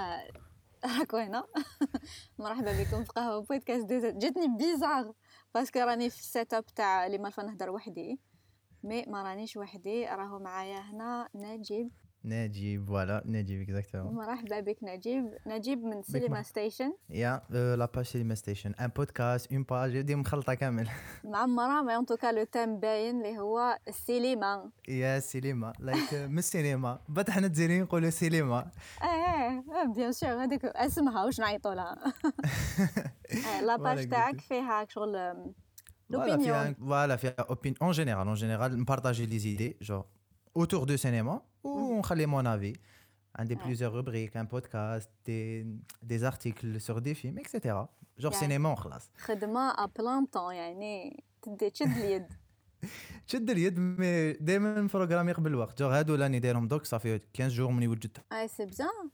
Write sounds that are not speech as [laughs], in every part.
آه، [laughs] راكو هنا [laughs] مرحبا بكم في قهوة بودكاست ديزا. جاتني bizarre parce que راني في ال set up تاع اللي ما نهضر وحدي. mais ما رانيش وحدي راهو معايا هنا نجيب نجيب voilà نجيب exactement مرحبا بك نجيب. نجيب من Cinema Station yeah la page Cinema Station un podcast une page دي مخلطة كامل. معمره mais en tout cas le thème باين اللي هو السينما yeah سينما like من السينما بعد حنا تزيرين نقولوا سينما إيه bien sûr هذيك اسمها واش نعيطوا لها؟ [laughs] la page تاعك فيها شغل l'opinion voilà فيها opinion en général en général نبارطاجي les idées je autour de cinéma ou on mon avis. Un des plusieurs rubriques, un podcast, des, des articles sur des films, etc. Genre cinéma, خلاص. خدمة à plein temps يعني تدي تشد اليد. تشد اليد mais دائما programmé قبل الوقت جو هادو راني دايرهم دوك صافي 15 jours مني وجدتهم. اي سي بيان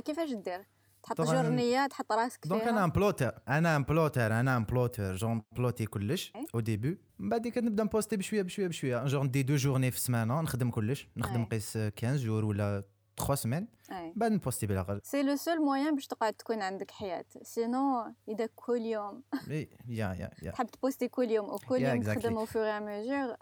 كيفاش دير؟ تحط جورنيه تحط راسك فيها. دونك أنا ان بلوتر أنا ان بلوتر أنا ان بلوتر جون بلوتي كلش أو ديبي من بعد كنبدا نبوستي بشوية بشوية بشوية. جون ندي دو جورني في السمانه نخدم كلش. نخدم قيس 15 جور ولا 3 سمان بعد نبوستي بالأقل. سي لو سول موان باش تقعد تكون عندك حياة. سينو إذا كل يوم. يا يا يا. تحب تبوستي كل يوم وكل يوم تخدم أو فور ميجور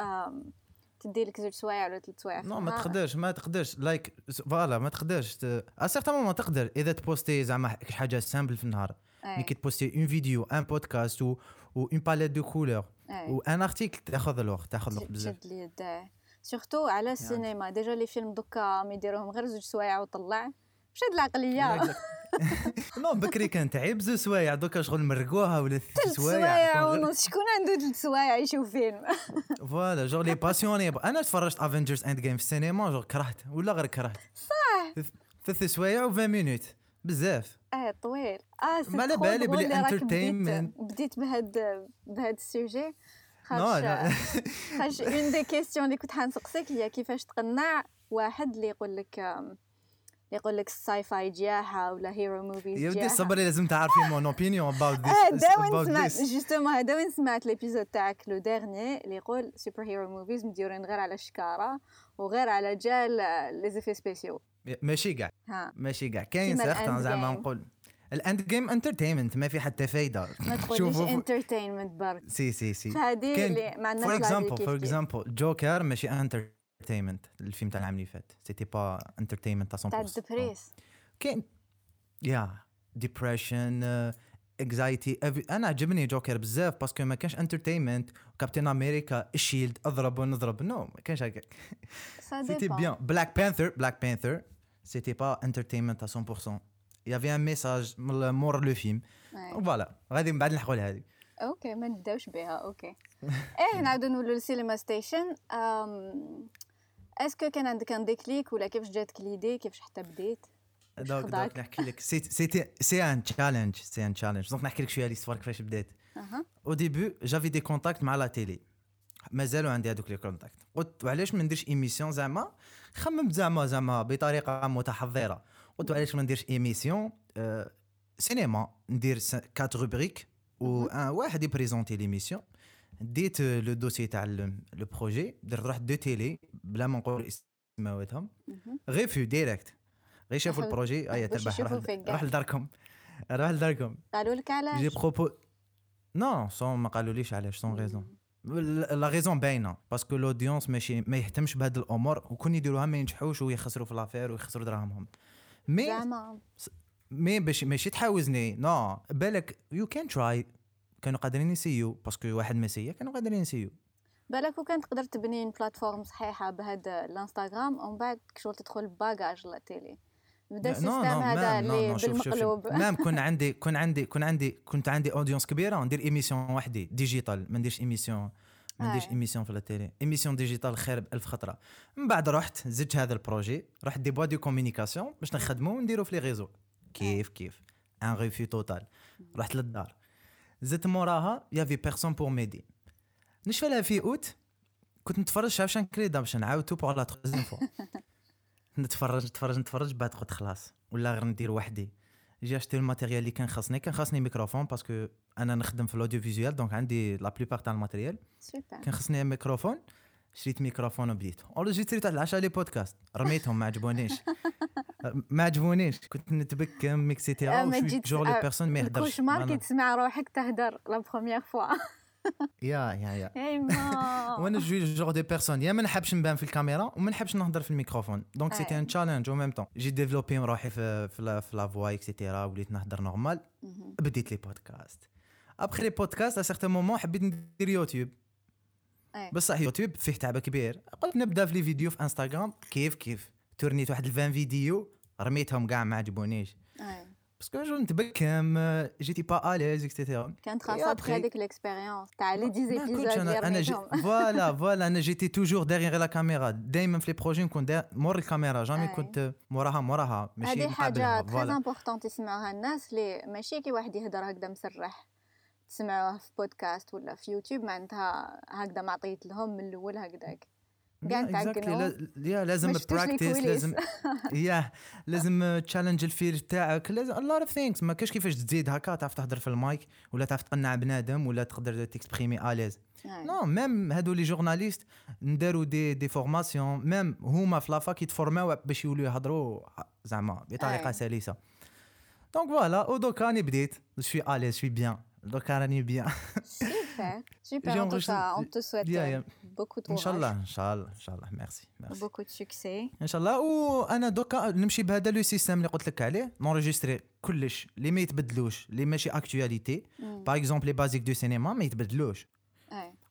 تدي لك زوج سوايع ولا ثلاث سوايع non ما تقدرش ما تقدرش. like voilà ما تقدرش certain ما تقدر. إذا تبوستي زعما حاجة simple في النهار. mais كي تبوستي une vidéo un podcast و une palette de couleurs و un article تأخذ الوقت تأخذ الوقت بزاف. تشد اليد surtout على السينما. déjà les films دوكا ما يديروهم غير زوج سوايع وطلع. مش هاد العقليه non [laughs] بكري كان تعب زوج سوايع دوكا شغل مرقوها ولا ثلاث سوايع ونص شكون عنده ثلاث سوايع يشوف فيلم؟ [laughs] voilà genre les passionnés أنا تفرجت Avengers Endgame في السينما جور كرهت ولا غير كرهت. صح. ثلاث سوايع و 20 minutes بزاف. آه طويل. آه ما على بالي بلي entertainment بديت بهاد بهاد ال sujet. خاش خاش une des questions اللي كنت حنسقسيك هي كيفاش تقنع واحد اللي يقول لك يقول لك ال sci-fi جاحة ولا hero movies يا ودي صبري لازم تعرفي mon opinion about this وين سمعت justement هذا وين سمعت l'épisode تاعك le dernier اللي يقول super hero movies مديورين غير على الشكارة وغير على جال les effets spéciaux ماشي كاع ماشي كاع كاين certains زعما نقول ال Endgame entertainment ما في حتى فايدة. ما تقوليش [laughs] entertainment برك. si si si. فهذه اللي ما عندناش for example for example Joker ماشي enter entertainment الفيلم تاع العام اللي فات. c'était pas entertainment تاع 100% تاع الدبريس كاين yeah depression anxiety أنا عجبني جوكر بزاف parce que ما كانش entertainment Captain America ال shield اضرب ونضرب non ما كانش هكاك. c'était bien Black Panther Black Panther c'était pas entertainment 100% y avait un message مور le film voilà غادي من بعد نلحقوا لهذه okay ما نبداوش بها. okay إيه [laughs] نعاودو نولو ل Cinema Station est-ce que كان عندك un déclic ولا كيفاش جاتك l'idée كيفاش حتى بديت دوك دوك نحكي لك c'est c'est un challenge c'est un challenge donc نحكي لك شوية l'histoire كيفاش بديت au début j'avais des contacts مع la télé مازالوا عندي هذوك les contacts قلت علاش ما نديرش émission زعما خممت زعما زعما بطريقه متحضره قلت علاش ما نديرش émission أه سينما ندير quatre rubriques وواحد يبريزونتي l'émission ديت le dossier تاع le projet درت رحت deux télés بلا ما نقول اسماواتهم refus direct. غير شافوا ال projet. اي تربح روح لداركم. روح لداركم. قالوا لك علاش؟ جي بروبو نو sans ما قالوليش علاش sans raison la raison باينه parce que l'audience ماشي ما يهتمش بهاد الأمور وكون يديروها ما ينجحوش ويخسروا في l'affaire ويخسروا دراهمهم. مي مي باش ماشي تحاوزني. non بالك you can try كانوا قادرين يسيو parce que واحد ما سيا كانوا قادرين يسيو بالك وكان تقدر تبني plateforme صحيحة بهذا الانستغرام ومن بعد شغل تدخل bagage la télé. بدأ ال système هذا اللي بالمقلوب. نعم كون عندي [laughs] كون عندي كون عندي كنت عندي audience كبيرة ندير émission وحدي digitale ما نديرش émission ما نديرش émission في ال télé émission digitale خير بألف خطرة. من بعد رحت زدت هذا ال projet رحت des boîtes de communication باش نخدمو ونديرو في les réseaux كيف كيف؟ un refus total رحت للدار. زدت موراها y avait personne pour m'aider نشفى لها في أوت. كنت نتفرج شاف كريدا باش نعاودو pour la troisième fois نتفرج نتفرج نتفرج بعد قلت خلاص. ولا غير ندير وحدي. j'ai acheté ال matériel اللي كان خاصني. كان خاصني ميكروفون parce que أنا نخدم في ال audiovisuel donc عندي la plupart تاع ال matériel كان خاصني ميكروفون. شريت ميكروفون وبديت. اورجيستريت على العشاء les podcasts رميتهم ما عجبونيش. [laughs] ما عجبونيش. كنت نتبكم et cetera و je suis genre les personnes ما يهدرش. ال cauchemar كي تسمع روحك تهدر la première fois yeah yeah yeah. [laughs] وأنا je suis genre des personnes. Yeah ما نحبش نبان في الكاميرا وما نحبش نهضر في الميكروفون. donc c'était un challenge au même temps جيت développer روحي في في la voix et cetera وليت نهضر normal بديت les podcasts après les podcasts à certain moment حبيت ندير يوتيوب بصح يوتيوب فيه تعب كبير. قلت نبدا في les vidéos في انستغرام كيف كيف؟ تورنيت واحد 20 فيديو رميتهم كاع ما عجبونيش. parce que je نتبكم j'étais pas à l'aise et cetera كانت خاصة هذيك l'expérience تاع les dix épisodes أنا voilà voilà أنا j'étais toujours derrière la caméra دائما في les projets نكون مور الكاميرا jamais كنت موراها موراها ماشي هذه حاجة très important تسمعوها الناس اللي ماشي كي واحد يهدر هكذا مسرح تسمعوه في بودكاست ولا في يوتيوب معناتها هكذا ما عطيت لهم من الأول هكذاك تعقلوا yeah لازم practice لازم yeah لازم challenge ال feel تاعك لازم a lot of things ما كاش كيفاش تزيد هكا تعرف تهضر في المايك ولا تعرف تقنع بنادم ولا تقدر تكسبريمي à l'aise non même هادو les journalistes نداروا des des formations même هما في la fac يتفورماو باش يولوا يهضروا زعما بطريقة سلسة. donc voilà ودوكا راني بديت. je suis à l'aise je suis bien Donc, راني bien Super, super. En tout cas, on te souhaite yeah, yeah. beaucoup de courage. Inch'Allah, Inch'Allah, Inch'Allah. Merci, merci. Beaucoup de succès. Inch'Allah. وأنا دوكا نمشي بهذا le système اللي قلت لك عليه نونجستري كلش اللي ما يتبدلوش اللي ماشي actualité par exemple les basiques de cinéma ما يتبدلوش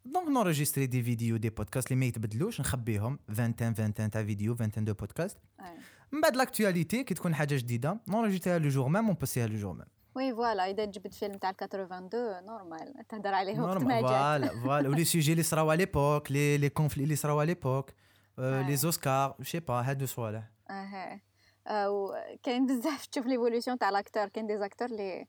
donc نونجستري des vidéos des podcasts اللي ما يتبدلوش نخبيهم 20 20 تاع فيديو 22 podcasts من بعد l'actualité كي تكون حاجة جديده نونجستريها le jour même ونبوسيها le jour même oui voilà اذا جبت فيلم تاع 82 normal تهدر عليه وقت ما جاك voilà voilà و les sujets اللي صراو على l'époque les les conflits اللي صراو على l'époque les Oscars je sais pas هادو صوالح أها وكاين بزاف تشوف l'évolution تاع l'acteur كاين des acteurs اللي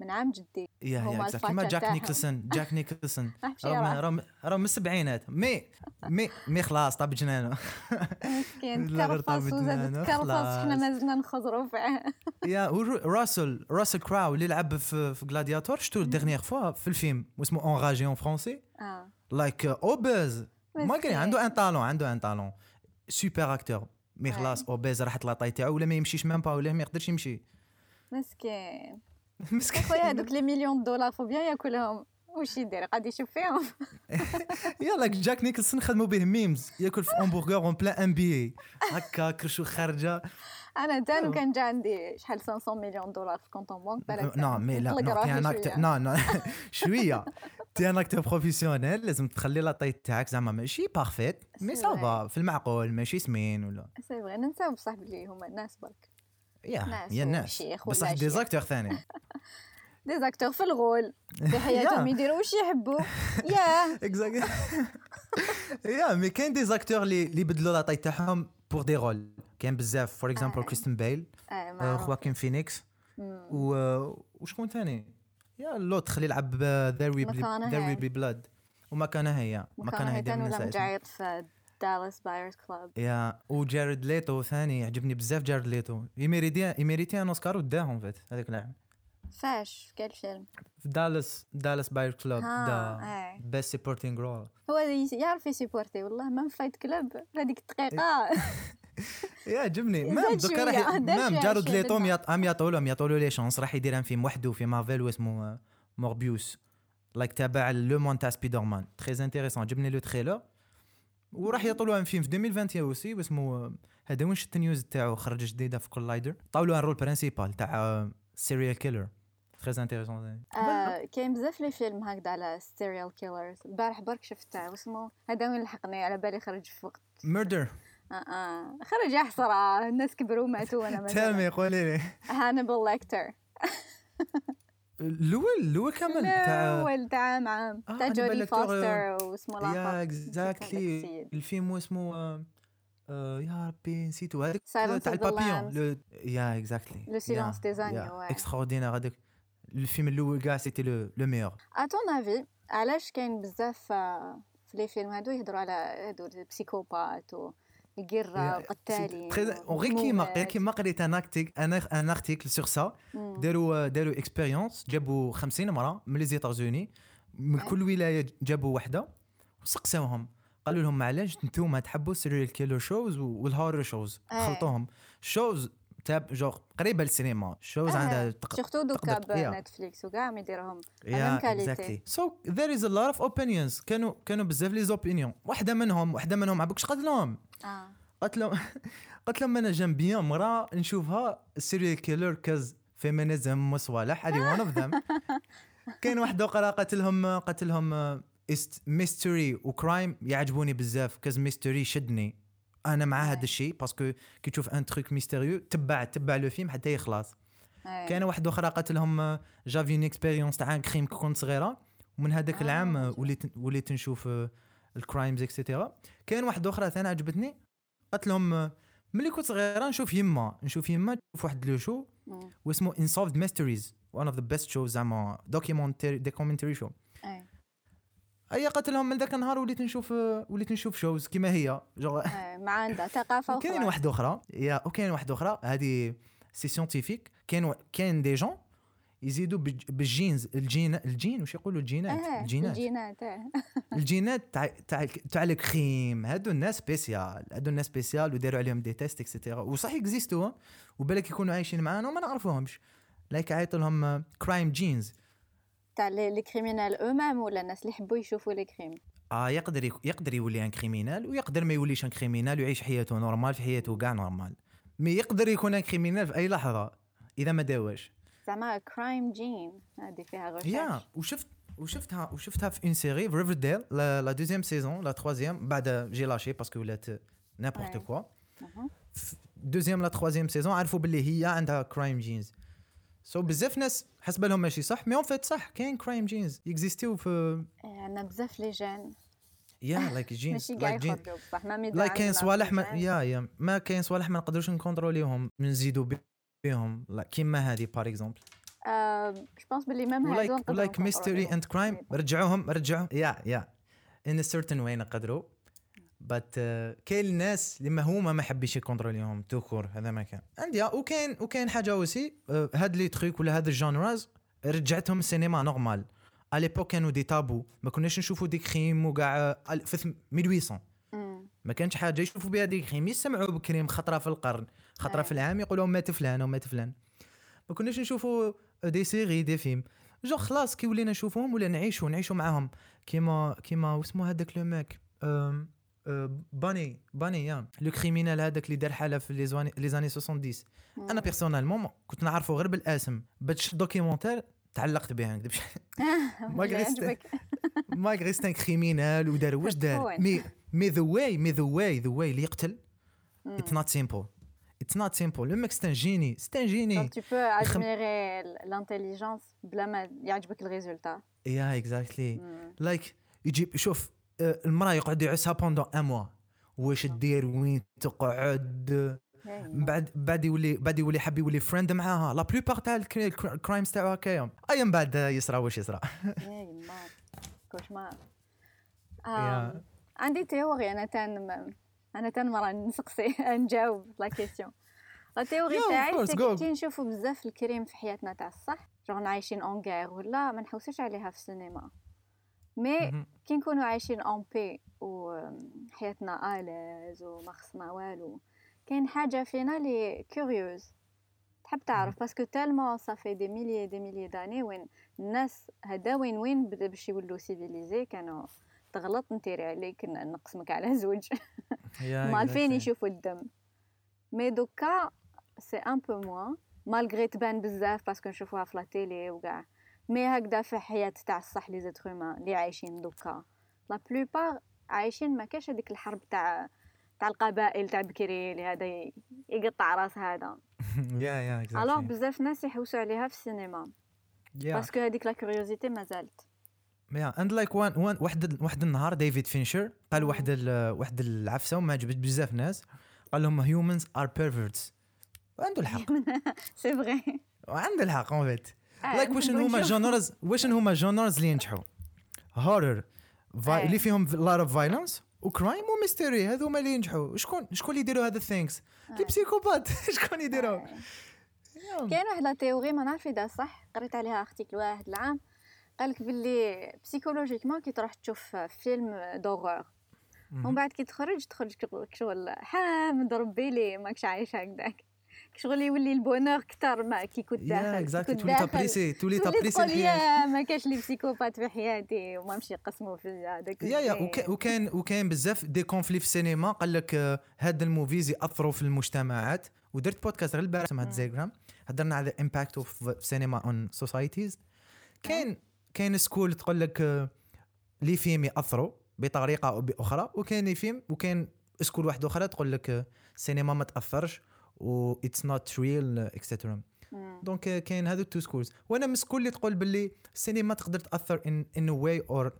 من عام جدي. yeah yeah كيما جاك نيكلسون جاك [laughs] نيكلسون. راهم راهم من السبعينات مي مي مي خلاص طاب جنانه مسكين. [laughs] وزاد تكرفص حنا مازلنا نخزروا فيه [laughs] yeah راسل راسل كراو اللي لعب في في جلادياتور شفتو dernière fois في الفيلم واسمه Enragé en français like obèse ما كان عنده un talent عنده un talent super acteur mais خلاص obèse راحت la taille تاعو ولا ما يمشيش même pas ولا ما يقدرش يمشي. مسكين. مسكين خويا هذوك لي مليون دولار faut bien ياكلهم واش يدير قاعد يشوف فيهم يلا جاك نيكلسون خدموا به memes ياكل في hamburger en plein NBA هكا كرشو خارجه أنا تانو كان جا عندي شحال 500 مليون دولار في compte en banque بالك non mais là non t'es un acteur non non شوية t'es un acteur professionnel لازم تخلي la taille تاعك زعما ماشي parfaite mais ça va في المعقول ماشي سمين ولا c'est vrai ننساو بصح بلي هما الناس برك yeah yeah الناس بصح des acteurs ثاني. [laughs] des acteurs في ال rôle. في حياتهم [laughs] يديروا واش يحبوا. yeah exact yeah mais كاين des acteurs اللي اللي بدلوا la taille تاعهم pour des rôles كاين بزاف for example كريستن بيل خواكين فينيكس وشكون ثاني yeah l'autre اللي يلعب There Will Be Blood وما كان هي ما كان هي دائما نسى Dallas Buyers Club yeah وجارد ليتو ثاني عجبني بزاف جارد ليتو. يميريتي un Oscar وداهم فات هذاك اللاعب. فاش؟ في كل فيلم في Dallas Dallas Buyers Club the best supporting role هو يعرف يسيبورتي والله ما Fight Club هذيك الدقيقة. [laughs] yeah عجبني [laughs] même دوكا راح [laughs] même جارد ليتو ام يعطوا لهم يعطوا له les chances راح يدير فيلم وحده في مارفل واسمه موربيوس like تابع le monde تاع سبيدر مان très intéressant عجبني le trailer وراح يعطوا فيلم في 2021 aussi واسمه هذا وين شفت ال news تاعو خرج جديدة في كولايدر طاولوا ال rôle principal تاع serial killer très intéressant كاين بزاف les films هكذا على serial killers البارح برك شفت واسمه هذا وين لحقني؟ على بالي خرج في وقت. murder آه آه خرج يا حسرة الناس كبروا [laughs] ماتوا وأنا تامي قولي لي. هانيبال ليكتر [laughs] الأول الأول كامل تاع الأول تاع مع تاع جودي فوستر واسمه لاخر يا exactly الفيلم اسمه يا ربي نسيتو هذاك تاع ال papillon yeah exactly Le Silence des agneaux extraordinaire هذاك الفيلم الأول كاع c'était le meilleur à ton avis علاش كاين بزاف في les films هادو يهضروا على هادو ال psychopathes و قريت un article sur ça داروا داروا expérience جابوا 50 امراه من les États-Unis من كل ولاية جابوا وحدة وسقساوهم قالوا لهم علاش أنتم تحبوا سيريال كيلر شوز والهورر شوز خلطوهم. شوز تاب جو قريبة للسينما. شوز آه، عندها سورتو دوكا بنتفليكس وكاع ما يديرهم. ميم كاليتي سو ذير از ا لوت اوف اوبينيونز كانوا كانوا بزاف لي زوبينيون واحدة منهم واحدة منهم عبوكش قالت لهم آه. قالت لهم [laughs] قالت لهم أنا جنب. بيان مرا نشوفها سيريال كيلر كاز فيمينيزم وصوالح هذه وان اوف ذم كاين واحدة أخرى قالت لهم قالت لهم mystery و crime يعجبوني بزاف. cause mystery شدني. أنا مع هذا الشيء parce que كي تشوف un truc mystérieux تبع تبع le film حتى يخلص. كاينة واحدة أخرى قالت لهم j'avais une expérience تاع crime كنت صغيرة. ومن هذاك آه العام وليت وليت نشوف ال crimes et cetera كاين واحدة أخرى ثانية عجبتني قالت لهم ملي كنت صغيرة نشوف يما نشوف يما تشوف واحد le show واسمه Unsolved Mysteries one of the best shows زعما documentary documentary show اي قالت لهم من ذاك النهار وليت نشوف وليت نشوف شوز كيما هي. جو ما عندها ثقافة [laughs] كاين واحدة أخرى. يا وكاين واحدة أخرى. هذه c'est scientifique كاين كاين des gens يزيدوا بال genes. ال gènes ال gènes واش يقولوا؟ الجينات. آه الجينات. الجينات آه. [laughs] الجينات تاع تاع تاع ال crime هادو الناس spécial هادو الناس spécial وداروا عليهم des tests et cetera وصح يكزيستيو وبالك يكونوا عايشين معانا وما نعرفوهمش. like عيط لهم crime genes تاع les criminels eux-mêmes ولا الناس اللي يحبوا يشوفوا les crimes آه يقدر يقدر يولي un criminel ويقدر ما يوليش un criminel ويعيش حياته normal في حياته كاع normal mais يقدر يكون un criminel في أي لحظة إذا ما داوش. زعما crime gene هذه فيها غش yeah وشفت وشفتها وشفتها في une série في Riverdale la deuxième saison la troisième بعد j'ai lâché parce que ولات n'importe quoi deuxième la troisième saison عرفوا باللي هي عندها crime genes so so بزاف ناس حسب لهم ماشي صح mais en fait صح كاين crime genes يكزيستيو في عندنا بزاف les gènes. yeah like genes like gènes بصح ما like كاين صوالح ما yeah yeah ما كاين صوالح ما نقدروش نكونتروليهم نزيدوا بهم كيما هذه par exemple je pense بلي même هادو like mystery and crime رجعوهم رجعوهم yeah yeah in certain way نقدروا but uh, كاين الناس اللي ما هما ما حبيش يكونتروليهم tout court هذا ما كان عندي وكاين وكاين حاجة aussi uh, هاد les trucs ولا هاد ال genres رجعتهم السينما normal. à l'époque كانوا des tabous. ما كناش نشوفوا des crimes وكاع في 1800 ما كانش حاجة يشوفوا بها des crimes يسمعوا ب crime خطرة في القرن. خطرة في العام يقولوا مات فلان ومات فلان. ما كناش نشوفوا des séries des films. جو خلاص كي ولينا نشوفوهم ولا نعيشوا نعيشوا معاهم. كيما كيما واسمو هذاك le mec Bundy Bundy yeah le criminel هذاك اللي دار حالة في les années les années 70 أنا personnellement كنت نعرفه غير بالاسم. باش documentaire تعلقت به [laughs] ما نكذبش malgré c'est un criminel ودار واش دار. mais mais the way mais the way the way اللي يقتل. it's not simple it's not simple le mec c'est un génie c'est un génie tu peux admirer l'intelligence بلا ما يعجبك ال résultat yeah exactly like يجيب شوف المرأة يقعد يعسها pendant un mois واش دير؟ وين تقعد؟ بعد بعد يولي بعد يولي حاب يولي friend معاها. la plupart تاع ال crimes تاعو هكايا أي من بعد يصرى واش يصرى. [laughs] cauchemar. عندي théorie. أنا تان أنا تان مرة نسقسي. [laughs] نجاوب la question la théorie تاعي كي نشوفو بزاف ال crime في حياتنا تاع الصح جون عايشين en guerre ولا ما نحوسوش عليها في السينما. mais كي نكونوا عايشين en paix وحياتنا à l'aise وما خصنا والو. كاين حاجة فينا لي curieuse تحب تعرف parce que tellement ça fait des milliers des milliers d'années وين الناس هدا وين وين بدا باش يولوا civilisés كانوا تغلط نتيري عليك نقسمك على زوج. [laughs] مالفين يشوفوا الدم. mais دوكا c'est un peu moins malgré تبان بزاف parce que نشوفوها في la télé وكاع mais هكذا في حياة تاع الصح les êtres humains اللي عايشين دوكا. la plupart عايشين ما كاش هذيك الحرب تاع تاع القبائل تاع بكري اللي هذا يقطع راس هذا. [laughs] yeah yeah alors بزاف ناس يحوسوا عليها في السينما. parce que هذيك la curiosité مازالت yeah and like one one واحد واحد النهار ديفيد فينشر قال واحد واحد العفسة وما عجبت بزاف ناس. قال لهم humans are perverts وعنده الحق. [laughs] c'est vrai وعنده الحق en fait like واش هما genres واش هما genres اللي ينجحوا؟ horror اللي فيهم lot of violence و crime و mystery هذوما اللي ينجحوا. شكون شكون اللي يديروا هذا ال things les psychopathes [laughs] شكون يديروا؟ كاين واحد la théorie ما نعرف اذا صح؟ قريت عليها article واحد العام. قالك باللي psychologiquement كي تروح تشوف فيلم d'horreur ومن بعد كي تخرج تخرج شغل حامد ربي لي ماكش عايش هكذاك. شغل يولي ال bonheur كثر ما كي كنت داخل exactly تولي ت apprécier تولي ت apprécier الحياة. ما كاش les psychopathes في حياتي وما مشي يقسموا في هذاك yeah yeah وكان وكان بزاف des conflits في السينما. قال لك آه، هاد ال movies يأثروا في المجتمعات. ودرت بودكاست غير البارح اسمها زيجرام هضرنا على impact of cinema on societies كاين كاين school تقول لك آه، les films يأثروا بطريقة أو بأخرى. وكاين les films وكاين school واحدة أخرى تقول لك السينما آه، ما تأثرش. و it's not real et cetera donc كاين هادو two schools وأنا من school اللي تقول باللي السينما تقدر تأثر in in way or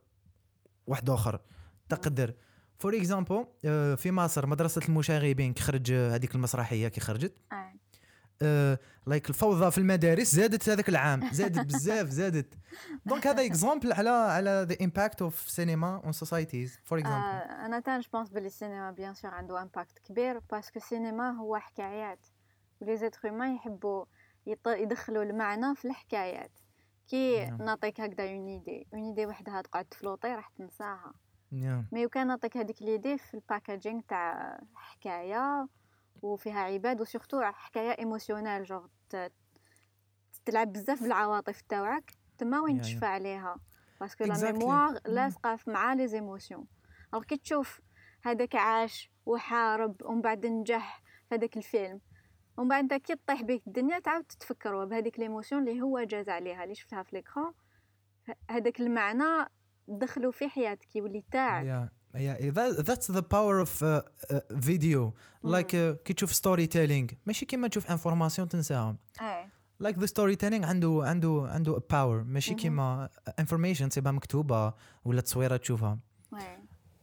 واحد آخر. تقدر. for example في مصر مدرسة المشاغبين كي خرج هذيك المسرحية كي خرجت. like الفوضى في المدارس زادت هذاك العام زادت [laughs] بزاف زادت. donc هذا example على على the impact of cinema on societies for example أنا تان je pense بلي السينما bien sûr عنده impact كبير parce que السينما هو حكايات. و les êtres humains يحبوا يدخلوا المعنى في الحكايات. كي نعم. نعطيك هكذا une idée une idée وحدها تقعد ت flotter راح تنساها. نعم. mais وكان نعطيك هذيك l'idée في ال packaging تاع حكاية. وفيها عباد و surtout حكاية émotionnelle genre تلعب بزاف بالعواطف تاوعك تما وين تشفى عليها. parce que la mémoire لاصقة مع les émotions alors كي تشوف هذاك عاش وحارب ومن بعد نجح في هذاك الفيلم ومن بعد كي طيح بك الدنيا تعاود تتفكر بهذيك l'émotion اللي هو جاز عليها اللي شفتها في l'écran هذاك المعنى دخلوا في حياتك يولي تاعك. Yeah that, that's the power of uh, uh, video. Like uh, كي تشوف storytelling ماشي كيما تشوف information تنساها like the storytelling عنده عنده عنده power. ماشي كيما information تسيبها مكتوبه ولا تصويره تشوفها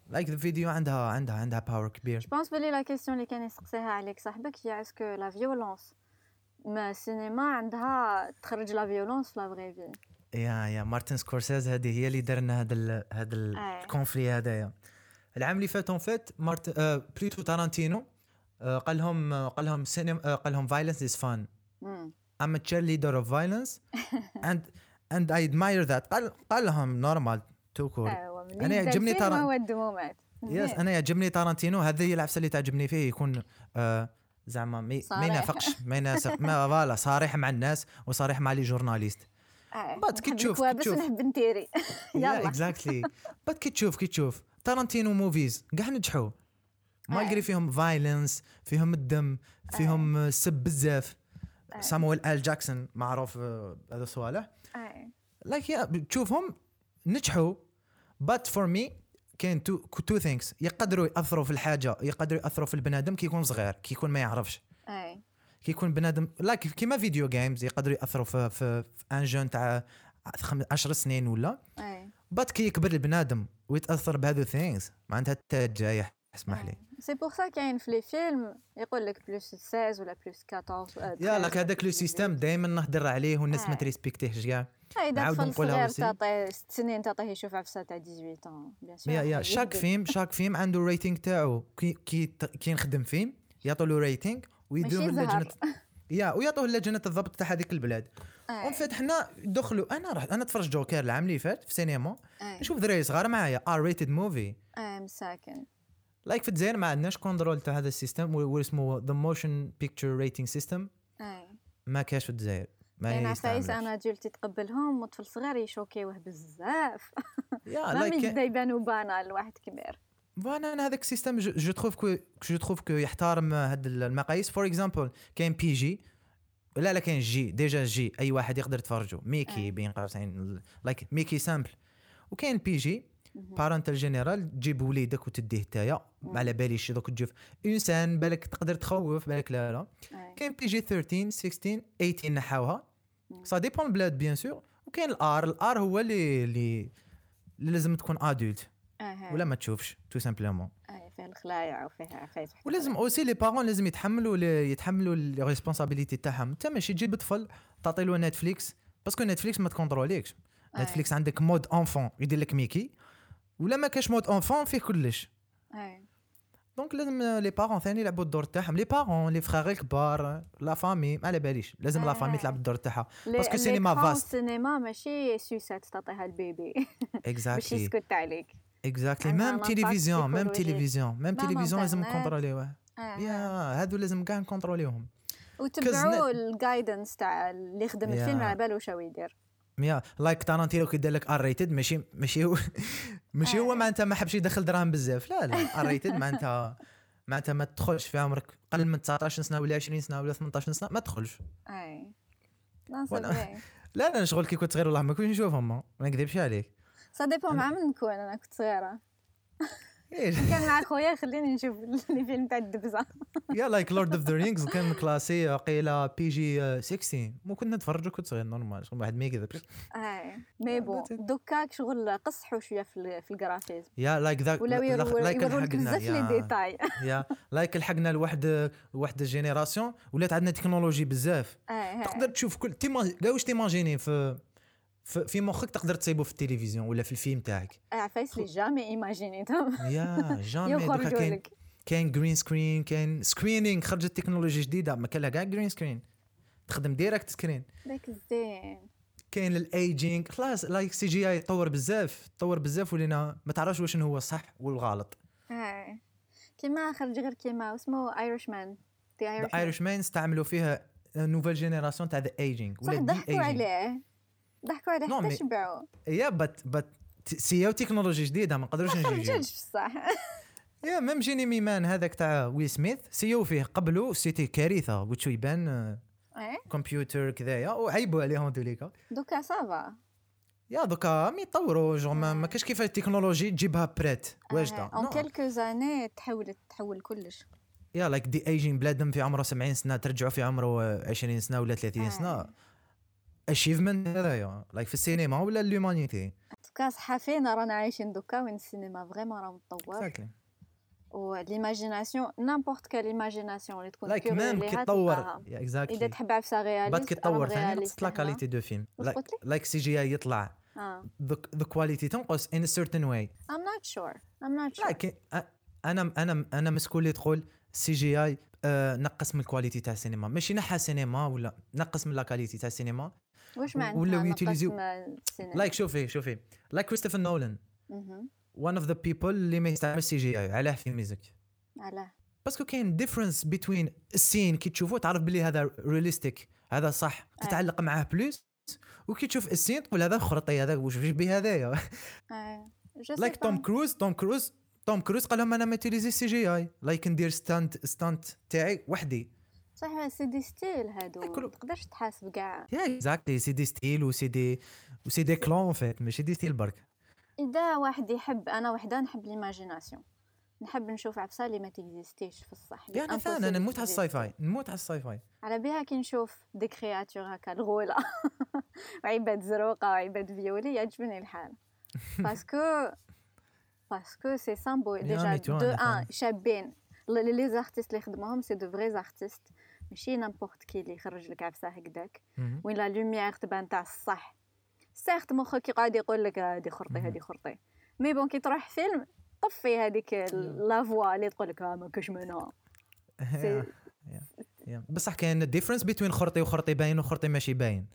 like the video عندها عندها عندها power كبير je pense بلي la question اللي كان يسقسيها عليك صاحبك هي est-ce que la violence ما السينما عندها تخرج la violence في la vraie vie yeah yeah مارتن سكورسيز هذه هي اللي درنا هذا هذا ال conflit هذايا العام اللي فات en fait مارت آه plutôt تارانتينو آه قال لهم آه قال لهم سينما آه قال لهم violence is fun I'm a cheerleader of violence [laughs] and and I admire that. قال قال لهم normal too cool أنا يعجبني تارانتينو yes أنا يعجبني تارانتينو. هذه هي العفسة اللي تعجبني فيه يكون آه زعما ما ينافقش ما يناسق [laughs] ما voilà صريح مع الناس وصريح مع les journalistes. بات [laughs] كي تشوف كي تشوف. نحب نتيري. يلا. exactly but كي تشوف كي تشوف. تارانتينو movies كاع نجحوا. ما يقري فيهم violence فيهم الدم فيهم السب بزاف سامويل آل جاكسون معروف هذا الصوالح like yeah تشوفهم نجحوا. but for me كاين two two things يقدروا يأثروا في الحاجة يقدروا يأثروا في البنادم كي يكون صغير كي يكون ما يعرفش. كي يكون بنادم like كيما video games يقدروا يأثروا في في, في un jeune تاع 10 سنين ولا. but كي يكبر البنادم ويتأثر بهذو things معناتها حتى جاي اسمح لي. c'est pour ça كاين في les films يقول لك plus 16 ولا plus 14 يا لك هذاك le système دائما نهضر عليه والناس ما ت respecti هش كاع. نعاود نقولها صغير تعطيه ست سنين تعطيه يشوف عفسه تاع 18 bien sûr yeah yeah chaque film chaque film عنده rating تاعو. كي كي كي نخدم فيلم يعطوا له rating ويديروا لجنه yeah ويعطوه لجنة الضبط تاع هذيك البلاد. en fait حنا دخلوا أنا رحت أنا تفرج جوكر العام اللي فات في سينما. نشوف دراري صغار معايا R rated movie آه مساكن. like في الجزائر ما عندناش control تاع هذا ال system واسمه the motion picture rating system ما كاش في الجزائر. ما كاين عفايس أنا جلت تقبلهم وطفل صغير ي choqu يوه بزاف. [laughs] ما من يبانوا banal لواحد كبير. voilà أنا هذاك ال système je trouve que je trouve que يحترم هاد المقاييس. for example كاين PG لا لا كاين G déjà G أي واحد يقدر يتفرجوا ميكي بين قوسين like ميكي simple وكاين PG parental general تجيب وليدك وتديه نتايا ما على باليش دوك تجيب. إنسان بالك تقدر تخوف بالك لا لا. كاين PG 13 16 18 نحاوها. ça dépend البلاد bien sûr وكاين ال R. ال R هو اللي اللي لازم تكون adulte ولا ما تشوفش tout simplement. فيها الخلايع وفيها عفايس ولازم aussi les parents لازم يتحملوا يتحملوا les responsabilités تاعهم. انت ماشي تجيب طفل تعطي له نتفليكس parce que نتفليكس ما ت contrôli كش. نتفليكس عندك mode enfant يدير لك ميكي. ولا ما كاش mode enfant فيه كلش. donc لازم les parents ثاني يلعبوا الدور تاعهم. les parents les frères الكبار la famille ما على باليش. لازم la famille تلعب الدور تاعها. parce que سينما vaste السينما ماشي سوسات تعطيها البيبي. exactly باش يسكت عليك. exactly même télévision même télévision même télévision لازم نكونتروليوه يا هادو لازم كاع نكونتروليوهم وتبعوا ال guidance تاع اللي يخدم Yeah. الفيلم على بالو شو يدير. yeah like تارانتينو كي دار لك R rated ماشي ماشي هو ماشي هو آه. معناتها ما حبش يدخل دراهم بزاف. لا لا R rated معناتها معناتها ما تدخلش في عمرك. قل من 19 سنة ولا 20 سنة ولا 18 سنة ما تدخلش. اي [laughs] لا لا شغل كي كنت صغير والله ما كنتش نشوفهم. ما نكذبش عليك. سا ديبون مع من نكون أنا كنت صغيرة. كان مع خويا خليني نشوف الفيلم تاع الدبزة. يا لايك لورد اوف ذا رينجز كان كلاسي قيله بي جي 16 مو كنا نتفرج كنت صغير نورمال شغل واحد ما يكذبش أي. مي بون it. دوكا شغل قصحوا شوية في في الجرافيزم يا لايك ذاك لايك يورولك بزاف لي ديتاي yeah like لحقنا لواحد واحد la génération ولات عندنا تكنولوجي بزاف. تقدر تشوف كل تيما واش t'imaginer في في, في مخك تقدر تصيبه في التلفزيون ولا في الفيلم تاعك؟ عفايس لي jamais ايماجينيتهم yeah jamais. كاين كاين green screen كاين screening خرجت تكنولوجيا جديدة ما كان لها كاع green screen تخدم direct screen داك الزين كاين ال aging خلاص like CGI تطور بزاف تطور بزاف ولينا ما تعرفش واش هو الصح والغلط. اي كيما خرج غير كيما اسمه ايرش مان ايرش مان استعملوا فيها نوفيل جينيراسيون تاع ذا ايجينغ صح ولا دي ضحكوا ايجينغ عليه. ضحكوا عليه حتى مي- شبعوا يا بات بات سياو تكنولوجيا جديدة ما نقدروش [laughs] ما نجيو. خرجتش بصح. [laughs] يا ميم جينيمي مان هذاك تاع ويل سميث سيو فيه قبله سيتي كارثة وتشو يبان آه، اي كمبيوتر كذايا وعيبوا عليهم دوليكا دوكا سافا يا دوكا مي يطوروا جو ما ما كاش كيفاش التكنولوجي تجيبها بريت واجدة. اون. كيلكو زاني تحولت تحول كلش. يا لايك دي ايجين بلادم في عمره 70 سنة ترجعوا في عمره آه، 20 سنة ولا 30 سنة. آه. اشيفمنت هذايا لايك في السينما ولا الهيومانيتي دوكا صحا فينا رانا عايشين دوكا وين السينما فريمون راه متطور Exactly. وليماجيناسيون نامبورت كال ايماجيناسيون اللي تكون لايك ميم ليها كي تطور تلقاها. يا اذا اكزاكتلي تحب عفسه رياليست بعد كي تطور ثاني نقصت لا. كاليتي دو فيلم؟ لايك سي جي اي يطلع ذا كواليتي تنقص ان سيرتن واي sure. I'm not sure. لكن أ- أنا أنا أنا مسكون اللي تقول سي جي اي نقص من الكواليتي تاع السينما. ماشي نحى السينما ولا نقص من لا كاليتي تاع السينما. واش معناتها ولاو يوتيليزيو- لايك شوفي شوفي. لايك كريستوفر نولان. one of the people اللي ما يستعمل سي جي اي علاه في ميوزك علاه. باسكو كاين ديفرنس بين السين كي تشوفه تعرف بلي هذا رياليستيك هذا صح تتعلق معاه بلوس وكي تشوف السين تقول هذا خرطي هذا واش به هذايا [laughs] آه. لايك توم. كروز توم كروز توم كروز قال لهم أنا ما تيليزي سي جي اي لايك ندير ستانت ستانت تاعي وحدي. صح سي دي ستيل هادو. ما تقدرش تحاسب كاع يا اكزاكتلي سي دي ستيل وسي دي وسي دي كلون فيت ماشي دي ستيل برك. إذا واحد يحب أنا وحدة نحب ليماجيناسيون نحب نشوف عفسة اللي ما تكزيستيش في الصح. يعني فعلا impossible أنا نموت على. الساي فاي نموت على الساي فاي على بها كي نشوف دي كرياتور هكا الغولة. [laughs] وعباد زروقة وعباد فيولي يعجبني الحال. باسكو باسكو سي سامبو ديجا دو ان. شابين لي لي زارتيست اللي خدموهم سي دو فري زارتيست ماشي نامبورت كي اللي يخرج لك عفسة هكداك مهم. وين لا لوميير تبان تاع الصح. سيرت مخك يقعد يقول لك هادي خرطي هادي خرطي. مي بون كي تروح فيلم طفي هذيك la voix اللي تقول لك آه ما كاش منها. [laughs] بصح كاين différence بين خرطي وخرطي باين وخرطي ماشي باين.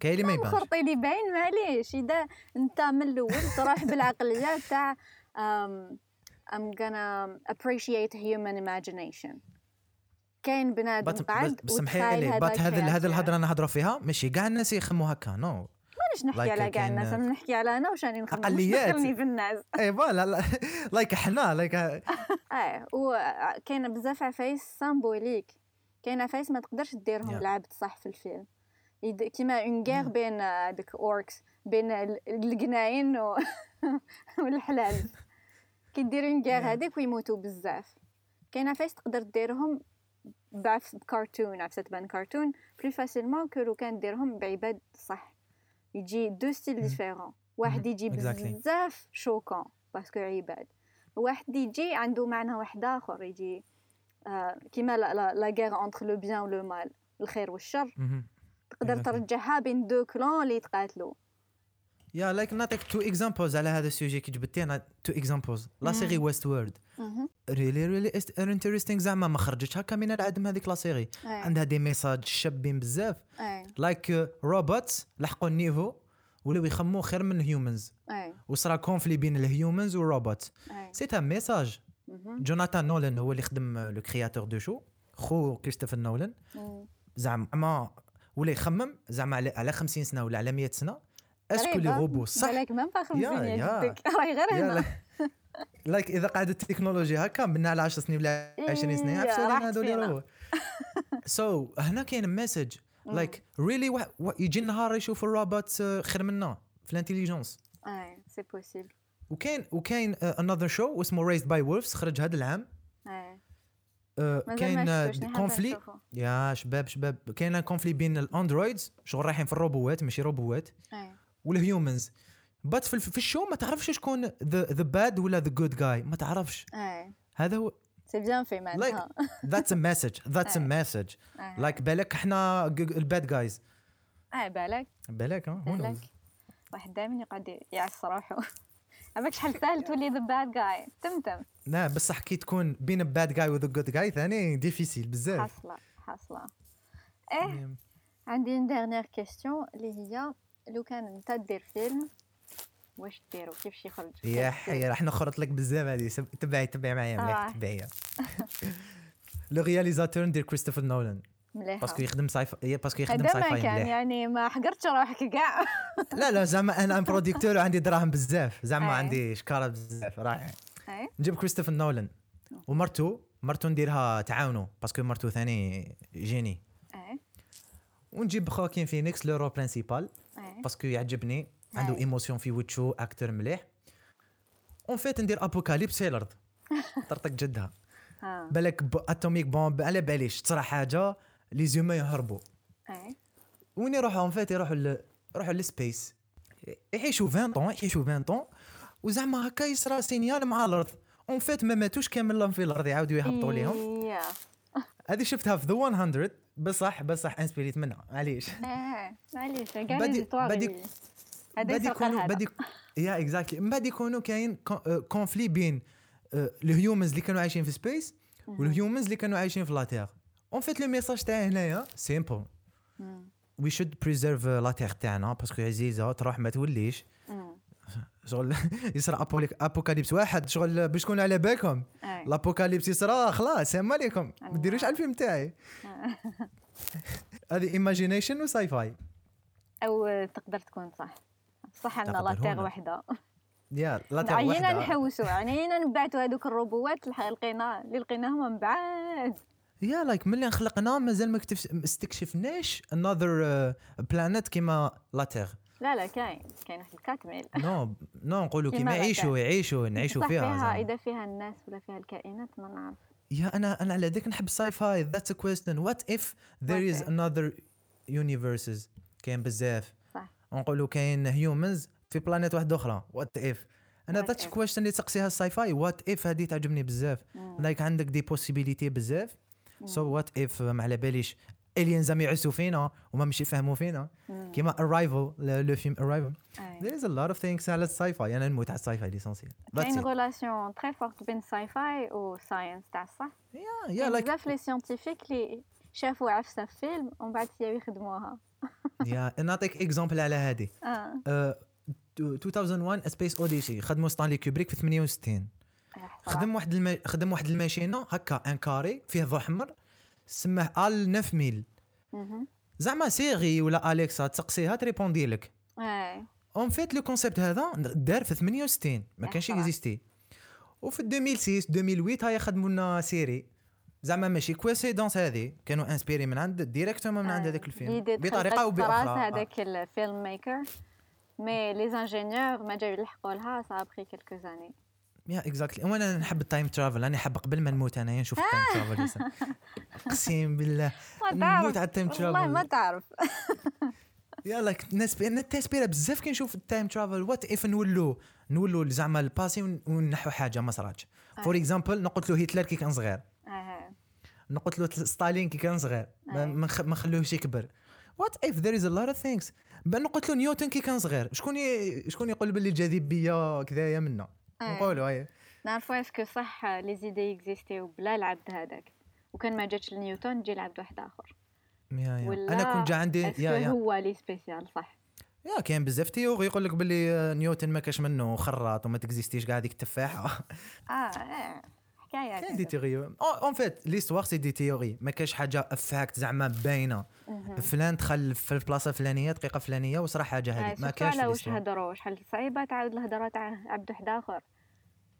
كاين اللي ما يبانش. خرطي اللي باين معليش. إذا أنت من الأول تروح بالعقلية تاع um, I'm gonna appreciate human imagination. كاين بنادم قاعد بس سمحي لي but هذا هذا. الهضره أنا نهضروا فيها ماشي كاع الناس يخموا هكا نو مانيش نحكي like على كاع الناس أنا نحكي على أنا واش راني نخدم مش أقليات. دخلني في الناس [laughs] اي فوالا لا لايك حنا لايك آه وكاين بزاف عفايس سامبوليك كاين عفايس ما تقدرش ديرهم. لعبت صح في الفيلم يد- كيما اون غير Yeah. بين ديك اوركس بين ال- القناين. [laughs] والحلال كي دير اون غير. هذيك ويموتوا بزاف كاين عفايس تقدر ديرهم بعفس بكرتون عفسة تبان كرتون بلو فاسيلمون كو لو كان ديرهم بعباد صح. يجي دو ستيل ديفيرون واحد يجي. بزاف شوكون باسكو عباد. واحد يجي عنده معنى واحد آخر يجي آه كيما لا لا غير انتر لو بيان ولو مال الخير والشر. تقدر. ترجعها بين دو كلون اللي يتقاتلوا. يا لايك نعطيك تو اكزامبلز على هذا السوجي كي جبتي أنا تو اكزامبلز لا سيري ويست وورد. ريلي ريلي انتريستينغ زعما ما خرجتش هكا من العدم هذيك لا سيري. عندها دي ميساج شابين بزاف اي لايك روبوتس لحقوا النيفو ولاو يخموا خير من الهيومنز وصرا كونفلي بين الهيومنز والروبوت اي سي ان ميساج. جوناثان نولان هو اللي خدم لو كرياتور دو شو خو كريستوفر نولان مم. زعما ولا يخمم زعما على 50 سنه ولا على 100 سنه أسكو لي. روبو صح؟ بالك ميم با 50 يا- يا يا. جدك راهي غير هنا لا- like إذا قعدت التكنولوجيا هكا منا على 10 سنين ولا 20 سنة راحت هذول فينا. robot. so هنا كاين message like really يجي نهار يشوف الروبوت آه، خير منا في ال intelligence أي c'est possible وكاين وكاين another show اسمه Raised by Wolves خرج هذا العام. آه، كاين آه، conflit. يا شباب شباب. كاين conflit بين ال androids شغل رايحين في الروبوات ماشي روبوات. أي. و ال humans but في, في ال show ما تعرفش شكون the bad ولا the good guy ما تعرفش. اي هذا هو c'est bien في معناتها that's a message that's a أي. message أي. like بالك إحنا ال bad guys اي بالك. بالك who بالك؟ واحد دائما يقعد يعس روحه عمرك شحال سهل تولي the bad guy تمتم لا بصح كي تكون بين ال bad guy و the good guy ثاني difficile بزاف. حاصله حاصله إيه. عندي une dernière question اللي هي لو كان انت دير فيلم واش ديرو؟ كيفاش يخرج؟ يا حي راح نخرط لك بزاف هذه تبعي تبعي معايا مليح آه. تبعي. le réalisateur ندير كريستوفر نولان مليحه parce que يخدم sci-fi parce que يخدم هذا ساي ما كان يعني ما حقرتش روحك كاع. لا لا زعما أنا producteur وعندي دراهم بزاف. زعما أي. عندي شكارة بزاف رائع اي نجيب كريستوفر نولان ومرتو مرتو نديرها تعاونوا parce que مرتو ثاني génie. ونجيب خواكين فينيكس le rôle principal parce que يعجبني عنده. émotions في وجهو أكتر مليح en fait ندير apocalypse في الأرض طرطق جدها ها بالك atomic bomb على باليش تصرى حاجة les humains يهربوا وين يروحوا en fait يروحوا ل... يروحوا لل space يعيشوا 20 طون يعيشوا 20 طون وزعما هكا يصرى signal مع الأرض en fait ما ماتوش كامل في الأرض يعاودوا يهبطوا ليهم هذه شفتها في The 100 بصح بصح inspiré ت منها. معليش. [laughs] إيه معليش بدي- بدي- بدي يكونوا بدي yeah exactly من بعد يكونوا كاين conflit بين آه، ال humans اللي كانوا عايشين في space و ال humans اللي كانوا عايشين في la terre en fait le message تاعي هنايا simple. we should preserve la terre تاعنا parce que عزيزة تروح ما توليش. شغل [laughs] يصرى apocalypse واحد. شغل باش تكونوا على بالكم. أي. ال apocalypse يصرى خلاص السلام عليكم. الله. ما ديروش على الفيلم تاعي. [laughs] هذه imagination و sci-fi أو تقدر تكون صح. صح تقدر la terre هنا. وحدة. yeah la terre عينا واحدة نحوسوا. عينا نبعتوا هذوك الروبوات لقينا اللي لقيناهم من بعد. yeah like ملي خلقنا مازال ما استكشفناش another planet كيما la terre لا لا كاين كاين واحد الكاتميل [laughs] non non نقولوا كيما يعيشوا. يعيشوا نعيشوا فيها فيها. إذا فيها الناس ولا فيها الكائنات ما نعرف. yeah أنا أنا على ذاك نحب ال sci-fi that's a question what if there is؟ another universes كاين بزاف. صح. نقولوا كاين humans في planète واحدة أخرى. what if أنا if؟ question اللي تسقسيها ال sci-fi what if هذه تعجبني بزاف. like عندك des possibilités بزاف. so. what if ما على باليش. alien زعما يعسوا فينا وما مش يفهموا فينا. كيما Arrival le film Arrival there is a lot of things. على ال sci-fi أنا نموت على ال sci-fi l'essentiel كاين relation très forte بين ال sci-fi و ال science تاع الصح yeah yeah like بزاف les scientifiques اللي شافوا عفسه في فيلم ومن بعد يخدموها yeah نعطيك exemple على هذه آه آه، 2001 Space Odyssey خدموا ستانلي كوبريك في 68 خدم واحد الم... خدم واحد الماشينة هكا un carré فيه ضوء احمر سماه HAL 9000 مهم. زعما Siri ولا Alexa تسقسيها ت répondi لك. اي en fait le concept هذا دار في 68 ما يا كانش. existé. وفي 2006 2008 هاي خدموا لنا Siri. زعما ماشي coïncidence هذه؟ كانوا inspirés من عند directement من عند هذاك الفيلم. بطريقة أو بأخرى. هذاك ال filmmaker mais les ingénieurs ما جاو يلحقوا لها ça après quelques années yeah exactly وأنا نحب ال time travel أنا نحب قبل ما نموت أنا. نشوف ال time travel. أقسم بالله. ما نموت تعرف. على ال time والله ما travel تعرف. [laughs] يلا التسبيرة بزاف كي نشوف ال time travel what if نولو؟ نولو زعما ال passé ون- ونحو حاجة ما صراتش. for. example نقول له هتلر كي كان صغير. نقول له ستالين كي كان صغير. ما نخلوهش يكبر. what if there is a lot of things له نيوتن كي كان صغير. شكون. شكون يقول باللي الجاذبية كذايا منا. نقولوا هاي نعرفوا est-ce que صح les idées existi و بلا العبد هذاك. وكان ما جاتش لنيوتن جي العبد واحد آخر. yeah yeah. ولا أنا كنت جا عندي yeah yeah. هو لي spécial صح. يا كاين بزاف تيوغ. يقول لك باللي آه، نيوتن ما كاش منه خراط وما ت existi ش كاع هذيك التفاحه آه إيه. حكايه كاين des théories en fait l'histoire c'est des théories ما كاينش حاجة fact زعما باينة. فلان دخل في البلاصة الفلانية دقيقة فلانية وصرا حاجة هذه. ما كاينش على واش هضروا شحال صعيبة تعاود الهضره تاع عبد واحد آخر.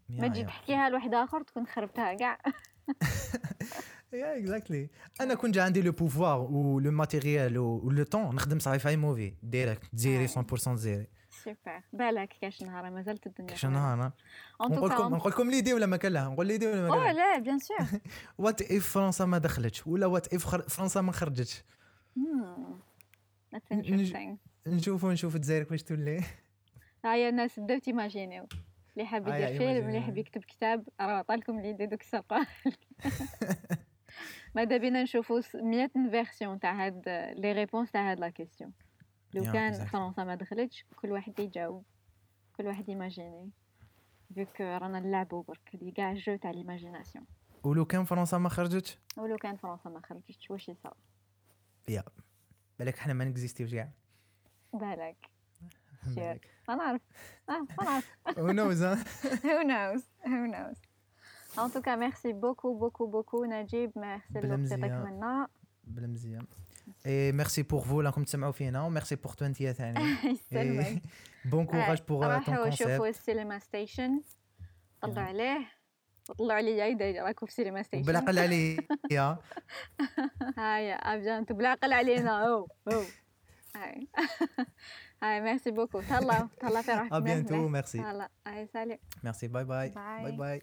ما تجي تحكيها لواحد آخر تكون خربتها كاع. [laughs] yeah exactly أنا كون جا عندي le pouvoir و le matériel و le temps نخدم sci-fi movie direct زيري 100% زيري سوبر بالك كاش نهار مازالت الدنيا كاش نهار ان نقول لكم نقول لكم ليدي ولا ما كان لها؟ نقول ليدي ولا ما كان لها؟ لا bien sûr what if فرنسا ما دخلتش؟ ولا what if فرنسا ما خرجتش. نشوفوا نشوفوا الجزائر كيفاش تولي. هاي الناس بداو تيماجينيو. اللي حاب يدير فيلم اللي. حاب يكتب كتاب راه عطالكم اللي دوك السرقه [laughs] ماذا بينا نشوفوا 100 version تاع هاد les réponses تاع هاد la question لو كان. فرنسا ما دخلتش كل واحد يجاوب. كل واحد يماجيني. فيك رانا نلعبوا برك اللي كاع jeu تاع l'imagination ولو كان فرنسا ما خرجتش؟ ولو كان فرنسا ما خرجتش واش يصرا يا بالك حنا ما نكزيستيوش كاع. بالك. [laughs] بالك. ما نعرف ما نعرف Who knows hein [laughs] Who knows? Who knows? En tout cas, merci beaucoup, beaucoup, beaucoup, Najib. Merci بلا لوقت مزيان. عطيك منا. بلا مزيان اي merci pour vous راكم تسمعوا فينا و merci pour 20 ثاني يسلمك. بون كوراج بور طون راحوا شوفوا كونسيبت السينما ستيشن طلعوا Yeah. عليه وطلعوا عليا إذا راكم في سينما ستيشن بالعقل عليا هاي ابيانتو بالعقل علينا أو أو هاي هاي ميرسي بوكو تهلاو تهلا في روحك ابيانتو مليح. ميرسي تهلا هاي سالي ميرسي باي باي Bye. باي باي